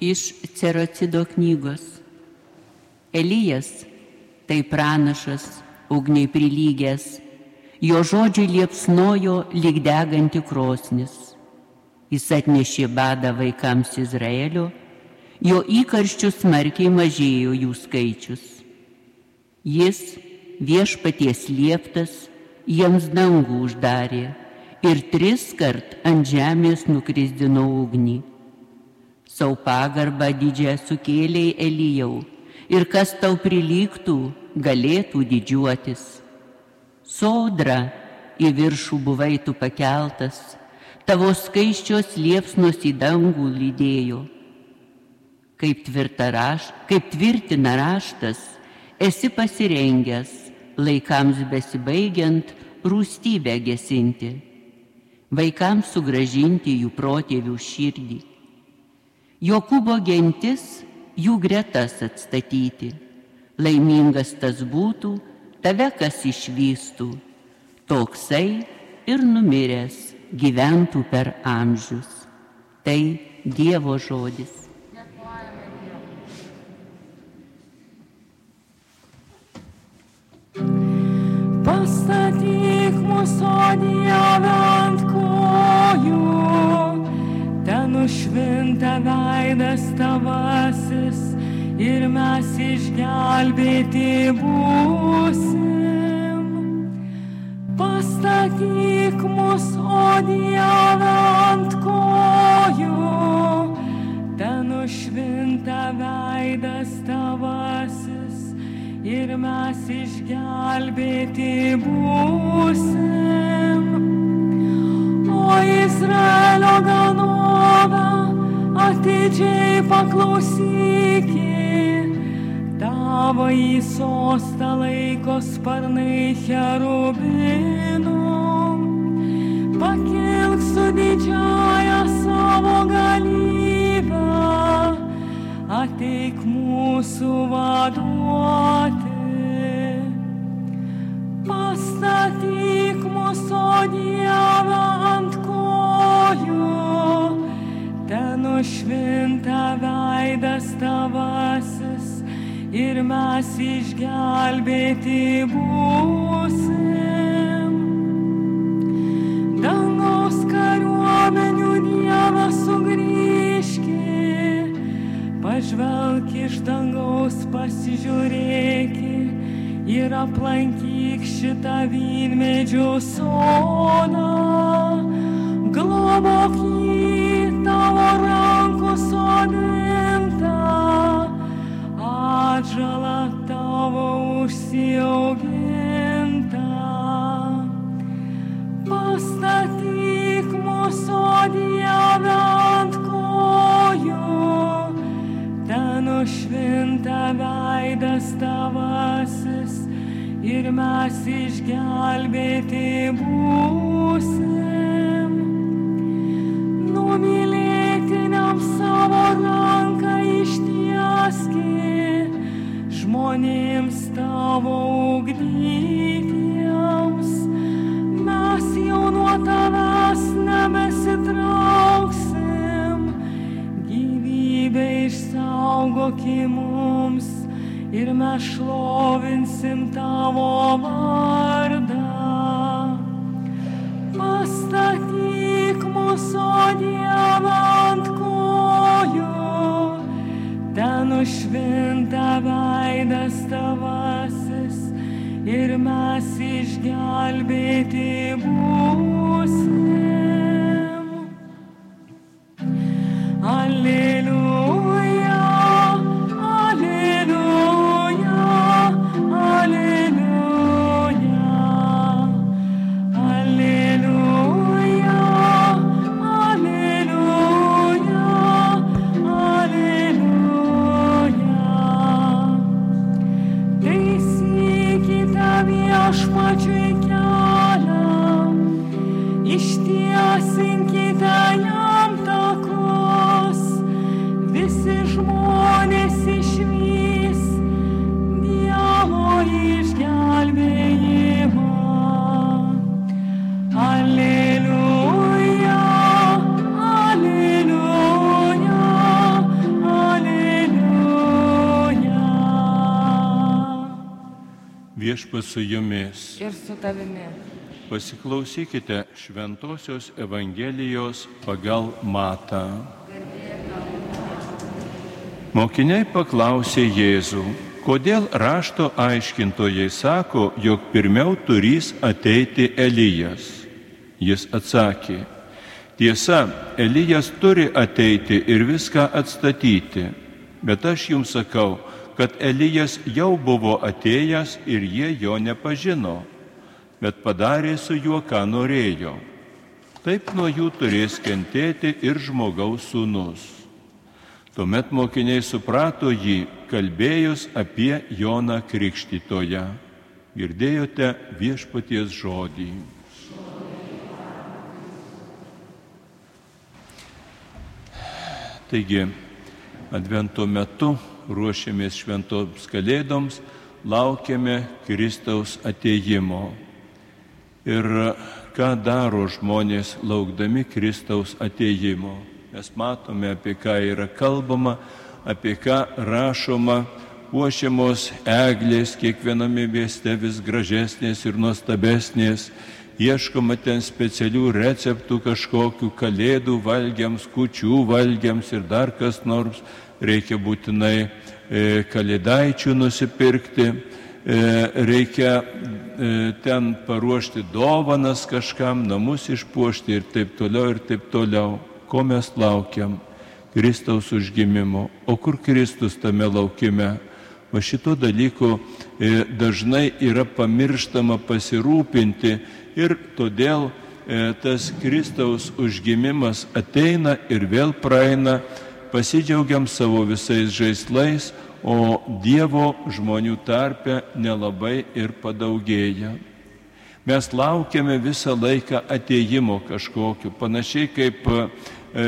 Iš Cerocido knygos. Elijas tai pranašas, ugniai prilygęs, jo žodžiai liepsnojo lyg deganti krosnis. Jis atnešė badą vaikams Izraelio, jo įkarščių smarkiai mažėjo jų skaičius. Jis viešpaties lieptas jiems dangų uždarė ir tris kart ant žemės nukrisdino ugnį. Sau pagarbą didžią sukėlėjai Elyjau ir kas tau prilygtų, galėtų didžiuotis. Sodra į viršų buvai tu pakeltas, tavo skaiščios liepsnos į dangų lydėjo. Kaip, raš, kaip tvirtina raštas, esi pasirengęs laikams besibaigiant rūstybę gesinti, vaikams sugražinti jų protėvių širdį. Jokūbo gentis jų gretas atstatyti. Laimingas tas būtų, tave kas išvystų, toksai ir numiręs gyventų per amžius. Tai Dievo žodis. Mes išgelbėti būsim. Pastatyk mus, o Dieve, ant kojų, ten nušvinta veidas tavasis ir mes išgelbėti būsim. O Izraelio ganove atidžiai paklausykit, tavo į sostą laiko sparnai cherubinų. Pakilk su didžiaja savo galybę, ateik mūsų vaduoti. Pastatyk mūsų Dievą ant kojų, ten nušvinta veidas tavasis ir mes išgelbėti būsim. Dangaus kariuomenių Dievas sugrįžki, pažvelk iš dangaus pasižiūrėki ir aplankyk šitą vynmedžių sodą. Globok jį tavo rankų sodintą, atžalą tavo užsiaugintą. Pastatyk mūsų Dievę ant kojų, ten nušvinta veidas tavasis ir mes išgelbėti būsim. Numylėtiniam savo ranką ištieski, žmonėms tavo ugdytiems. Mes jau nuo tavęs nebesitrauksim, gyvybę išsaugokim mums ir mes šlovinsim tavo vardą. Mes išgelbėti būsim. drink Viešpas su jumis. ir su tavimi. Pasiklausykite Šventojios Evangelijos pagal Matą. Mokiniai paklausė Jėzų, kodėl rašto aiškintojai sako, jog pirmiau turys ateiti Elijas. Jis atsakė, tiesa, Elijas turi ateiti ir viską atstatyti, bet aš jums sakau, kad Elijas jau buvo atėjęs ir jie jo nepažino, bet padarė su juo, ką norėjo. Taip nuo jų turės kentėti ir žmogaus sūnus. Tuomet mokiniai suprato jį, kalbėjus apie Joną Krikštytoją. Girdėjote viešpaties žodį. Taigi, Advento metu ruošiamės šventoms kalėdoms, laukiame Kristaus ateimo. Ir ką daro žmonės laukdami Kristaus ateimo? Mes matome, apie ką yra kalbama, apie ką rašoma, puošiamos eglės kiekviename mieste vis gražesnės ir nuostabesnės, ieškoma ten specialių receptų kažkokių kalėdų valgiams, kučių valgiams ir dar kas nors, reikia būtinai e, kalėdaičių nusipirkti, e, reikia e, ten paruošti dovanas kažkam, namus išpuošti ir taip toliau ir taip toliau. Ko mes laukiam? Kristaus užgimimo. O kur Kristus tame laukime? Va šito dalyko dažnai yra pamirštama pasirūpinti ir todėl tas Kristaus užgimimas ateina ir vėl praeina, pasidžiaugiam savo visais žaislais, o Dievo žmonių tarpe nelabai ir padaugėja. Mes laukiame visą laiką ateimo kažkokiu, panašiai kaip e,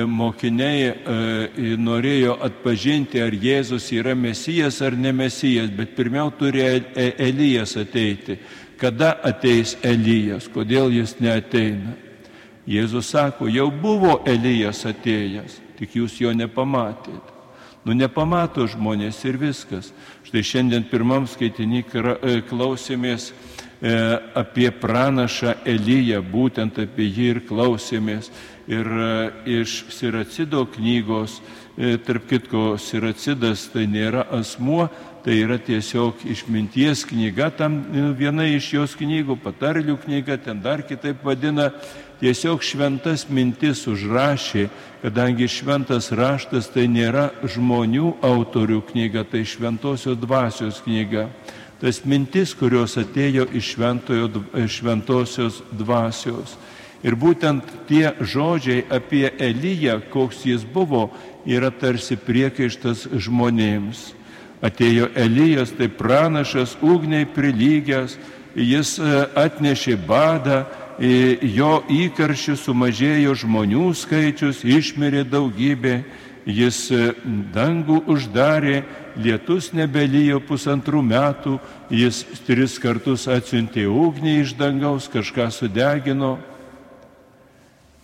mokiniai e, norėjo atpažinti, ar Jėzus yra mesijas ar ne mesijas, bet pirmiau turi E- Elijas ateiti. Kada ateis Elijas, kodėl jis neateina? Jėzus sako, jau buvo Elijas atėjęs, tik jūs jo nepamatėte. Nu nepamato žmonės ir viskas. Štai šiandien pirmam skaitinį e, klausėmės e, apie pranašą Eliją, būtent apie jį ir klausėmės. Ir e, iš Siracido knygos, tarp kitko, Siracidas tai nėra asmuo, tai yra tiesiog išminties knyga, tam viena iš jos knygų, patarlių knyga, ten dar kitaip vadina, tiesiog šventas mintis užrašė, kadangi šventas raštas tai nėra žmonių autorių knyga, tai šventosios dvasios knyga. Tas mintis, kurios atėjo iš šventojo, šventosios dvasios. Ir būtent tie žodžiai apie Eliją, koks jis buvo, yra tarsi priekaištas žmonėms. Atėjo Elijas, tai pranašas, ugniai prilygęs, jis e, atnešė badą, jo įkaršių sumažėjo žmonių skaičius, išmirė daugybė, jis e, dangų uždarė, lietus nebelyjo pusantrų metų, jis tris kartus atsiuntė ugnį iš dangaus, kažką sudegino.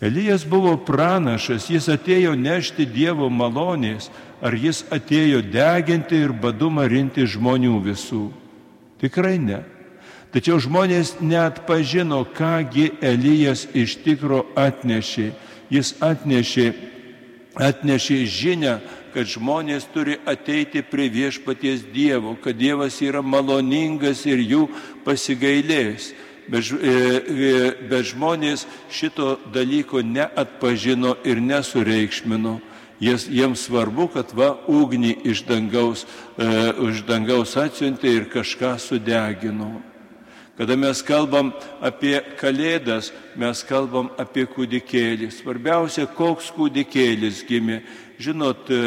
Elijas buvo pranašas, jis atėjo nešti Dievo malonės, ar jis atėjo deginti ir badu marinti žmonių visų. Tikrai ne. Tačiau žmonės net pažino, kągi Elijas iš tikro atnešė. Jis atnešė, atnešė žinę, kad žmonės turi ateiti prie viešpaties Dievo, kad Dievas yra maloningas ir jų pasigailės. Bet, e, e, bet žmonės šito dalyko neatpažino ir nesureikšmino. Jas, jiems svarbu, kad va ugnį iš dangaus, e, iš dangaus atsiuntė ir kažką sudegino. Kada mes kalbam apie kalėdas, mes kalbam apie kūdikėlį. Svarbiausia, koks kūdikėlis gimė. Žinot, e,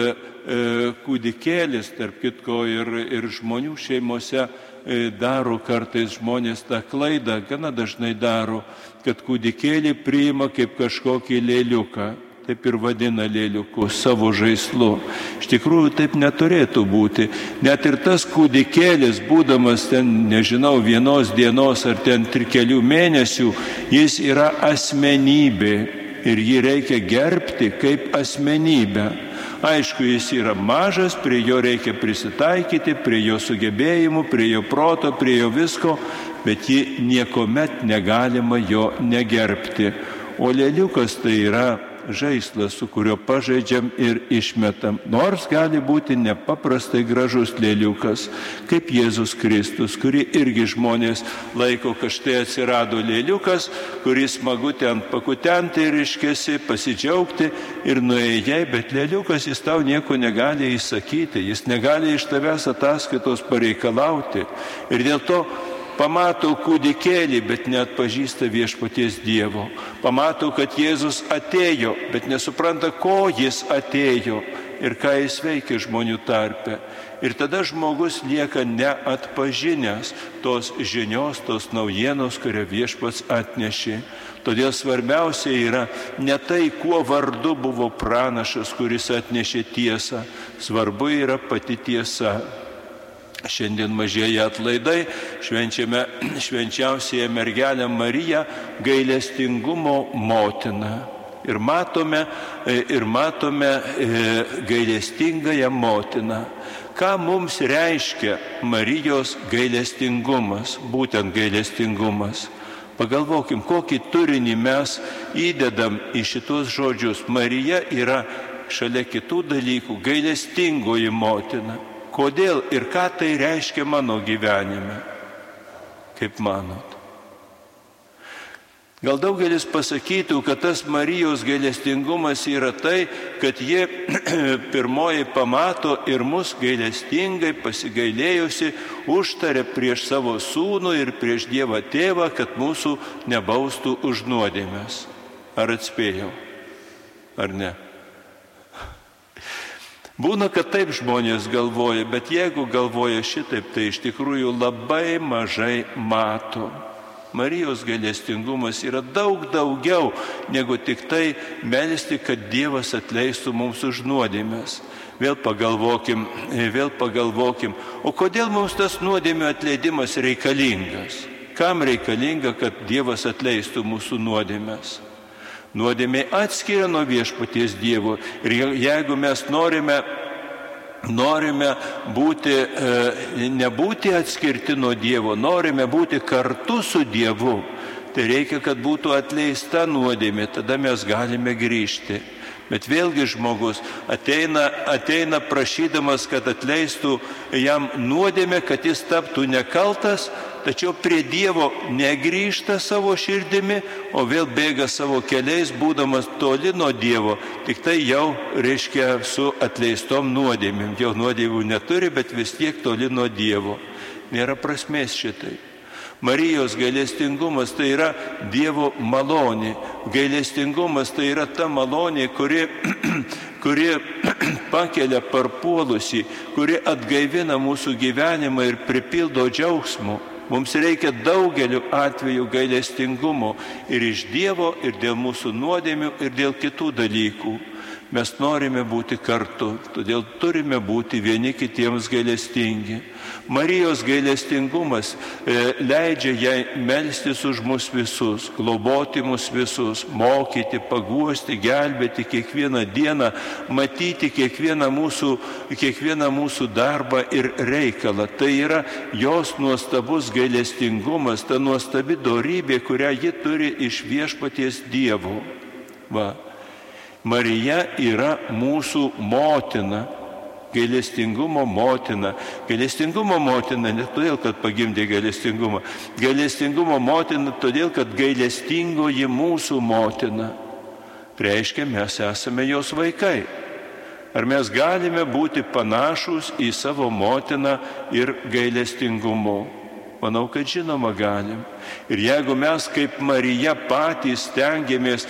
e, kūdikėlis, tarp kitko, ir, ir žmonių šeimose e, daro kartais žmonės tą klaidą, gana dažnai daro, kad kūdikėlį priima kaip kažkokį lėliuką. Taip ir vadina lėliuku savo žaislu. Iš tikrųjų taip neturėtų būti. Net ir tas kūdikėlis, būdamas ten, nežinau, vienos dienos ar ten kelių mėnesių, jis yra asmenybė ir jį reikia gerbti kaip asmenybę. Aišku, jis yra mažas, prie jo reikia prisitaikyti, prie jo sugebėjimų, prie jo proto, prie jo visko, bet ji niekuomet negalima jo negerbti. O lėliukas tai yra žaislas, su kuriuo pažaidžiam ir išmetam. Nors gali būti nepaprastai gražus lėliukas, kaip Jėzus Kristus, kurį irgi žmonės laiko, kad štai atsirado lėliukas, kuris smagu ten pakutenti ir iškesi, pasidžiaugti ir nuėjai, bet lėliukas jis tau nieko negali įsakyti, jis negali iš tavęs ataskaitos pareikalauti. Ir dėl to pamato kūdikėlį, bet net pažįsta viešpaties Dievo. Pamato, kad Jėzus atėjo, bet nesupranta, ko jis atėjo ir ką jis veikia žmonių tarpe. Ir tada žmogus lieka neatpažinęs tos žinios, tos naujienos, kurią viešpats atnešė. Todėl svarbiausia yra ne tai, kuo vardu buvo pranašas, kuris atnešė tiesą, svarbu yra pati tiesa. Šiandien mažėja atlaidai, švenčiame švenčiausiąją mergelę Mariją, gailestingumo motiną. Ir matome, e, ir matome e, gailestingąją motiną. Ką mums reiškia Marijos gailestingumas, būtent gailestingumas. Pagalvokim, kokį turinį mes įdedam į šitos žodžius. Marija yra šalia kitų dalykų gailestingoji motina kodėl ir ką tai reiškia mano gyvenime. Kaip manot? Gal daugelis pasakytų, kad tas Marijos gailestingumas yra tai, kad jie pirmoji pamato ir mus gailestingai pasigailėjusi užtarė prieš savo sūnų ir prieš Dievą tėvą, kad mūsų nebaustų už nuodėmės. Ar atspėjau? Ar ne? Būna, kad taip žmonės galvoja, bet jeigu galvoja šitaip, tai iš tikrųjų labai mažai mato. Marijos gailestingumas yra daug daugiau negu tik tai melisti, kad Dievas atleistų mums už nuodėmės. Vėl pagalvokim, vėl pagalvokim, o kodėl mums tas nuodėmio atleidimas reikalingas? Kam reikalinga, kad Dievas atleistų mūsų nuodėmės? Nuodėmė atskiria nuo viešpaties Dievo. Ir jeigu mes norime, norime būti, e, nebūti atskirti nuo Dievo, norime būti kartu su Dievu, tai reikia, kad būtų atleista nuodėmė, tada mes galime grįžti. Bet vėlgi žmogus ateina, ateina prašydamas, kad atleistų jam nuodėmę, kad jis taptų nekaltas, tačiau prie Dievo negrįžta savo širdimi, o vėl bėga savo keliais, būdamas toli nuo Dievo. Tik tai jau reiškia su atleistom nuodėmėm. Jau nuodėmių neturi, bet vis tiek toli nuo Dievo. Nėra prasmės šitai. Marijos gailestingumas tai yra Dievo malonė. Gailestingumas tai yra ta malonė, kuri, kuri pakelia parpuolusi, kuri atgaivina mūsų gyvenimą ir pripildo džiaugsmu. Mums reikia daugeliu atveju gailestingumo ir iš Dievo, ir dėl mūsų nuodėmių, ir dėl kitų dalykų. Mes norime būti kartu, todėl turime būti vieni kitiems gailestingi. Marijos gailestingumas e, leidžia jai melstis už mus visus, globoti mus visus, mokyti, paguosti, gelbėti kiekvieną dieną, matyti kiekvieną mūsų, kiekvieną mūsų darbą ir reikalą. Tai yra jos nuostabus gailestingumas, ta nuostabi dorybė, kurią ji turi iš viešpaties dievų. Va. Marija yra mūsų motina, gailestingumo motina. Gailestingumo motina ne todėl, kad pagimdė gailestingumą. Gailestingumo motina todėl, kad gailestingoji mūsų motina. Reiškia, mes esame jos vaikai. Ar mes galime būti panašus į savo motiną ir gailestingumu? Manau, kad žinoma galim. Ir jeigu mes kaip Marija patys stengiamės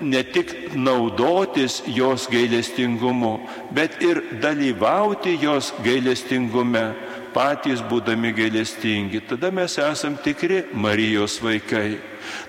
ne tik naudotis jos gailestingumu, bet ir dalyvauti jos gailestingume, patys būdami gailestingi, tada mes esam tikri Marijos vaikai.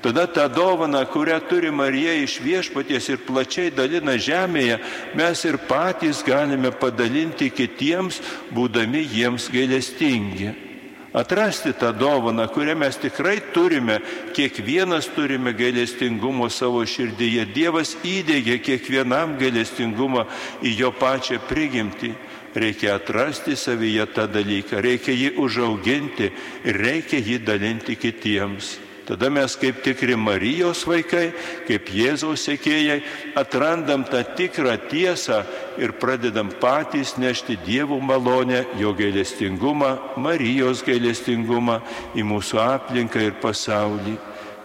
Tada tą dovaną, kurią turi Marija iš viešpaties ir plačiai dalina žemėje, mes ir patys galime padalinti kitiems, būdami jiems gailestingi. Atrasti tą dovaną, kurią mes tikrai turime, kiekvienas turime gailestingumo savo širdyje. Dievas įdėgė kiekvienam gailestingumą į jo pačią prigimtį. Reikia atrasti savyje tą dalyką, reikia jį užauginti ir reikia jį dalinti kitiems. Tada mes kaip tikri Marijos vaikai, kaip Jėzaus sėkėjai, atrandam tą tikrą tiesą ir pradedam patys nešti Dievo malonę, jo gailestingumą, Marijos gailestingumą į mūsų aplinką ir pasaulį.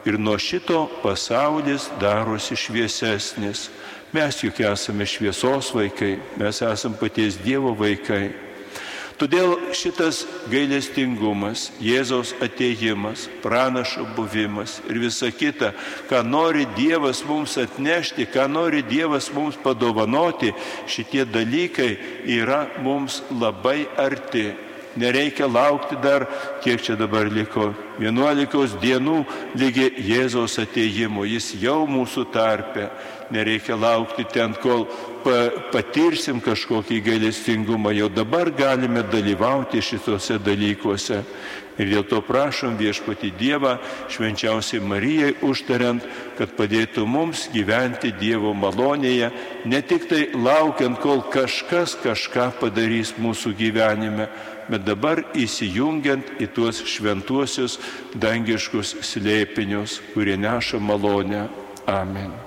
Ir nuo šito pasaulis darosi šviesesnis. Mes juk esame šviesos vaikai, mes esame paties Dievo vaikai. Todėl šitas gailestingumas, Jėzaus ateimas, pranašo buvimas ir visa kita, ką nori Dievas mums atnešti, ką nori Dievas mums padovanoti, šitie dalykai yra mums labai arti. Nereikia laukti dar, kiek čia dabar liko, 11 dienų lygi Jėzaus ateimo, jis jau mūsų tarpe. Nereikia laukti ten, kol pa, patirsim kažkokį gailestingumą, jau dabar galime dalyvauti šituose dalykuose. Ir dėl to prašom viešpati Dievą, švenčiausiai Marijai užtariant, kad padėtų mums gyventi Dievo malonėje, ne tik tai laukiant, kol kažkas kažką padarys mūsų gyvenime, bet dabar įsijungiant į tuos šventuosius dangiškus slėpinius, kurie neša malonę. Amen.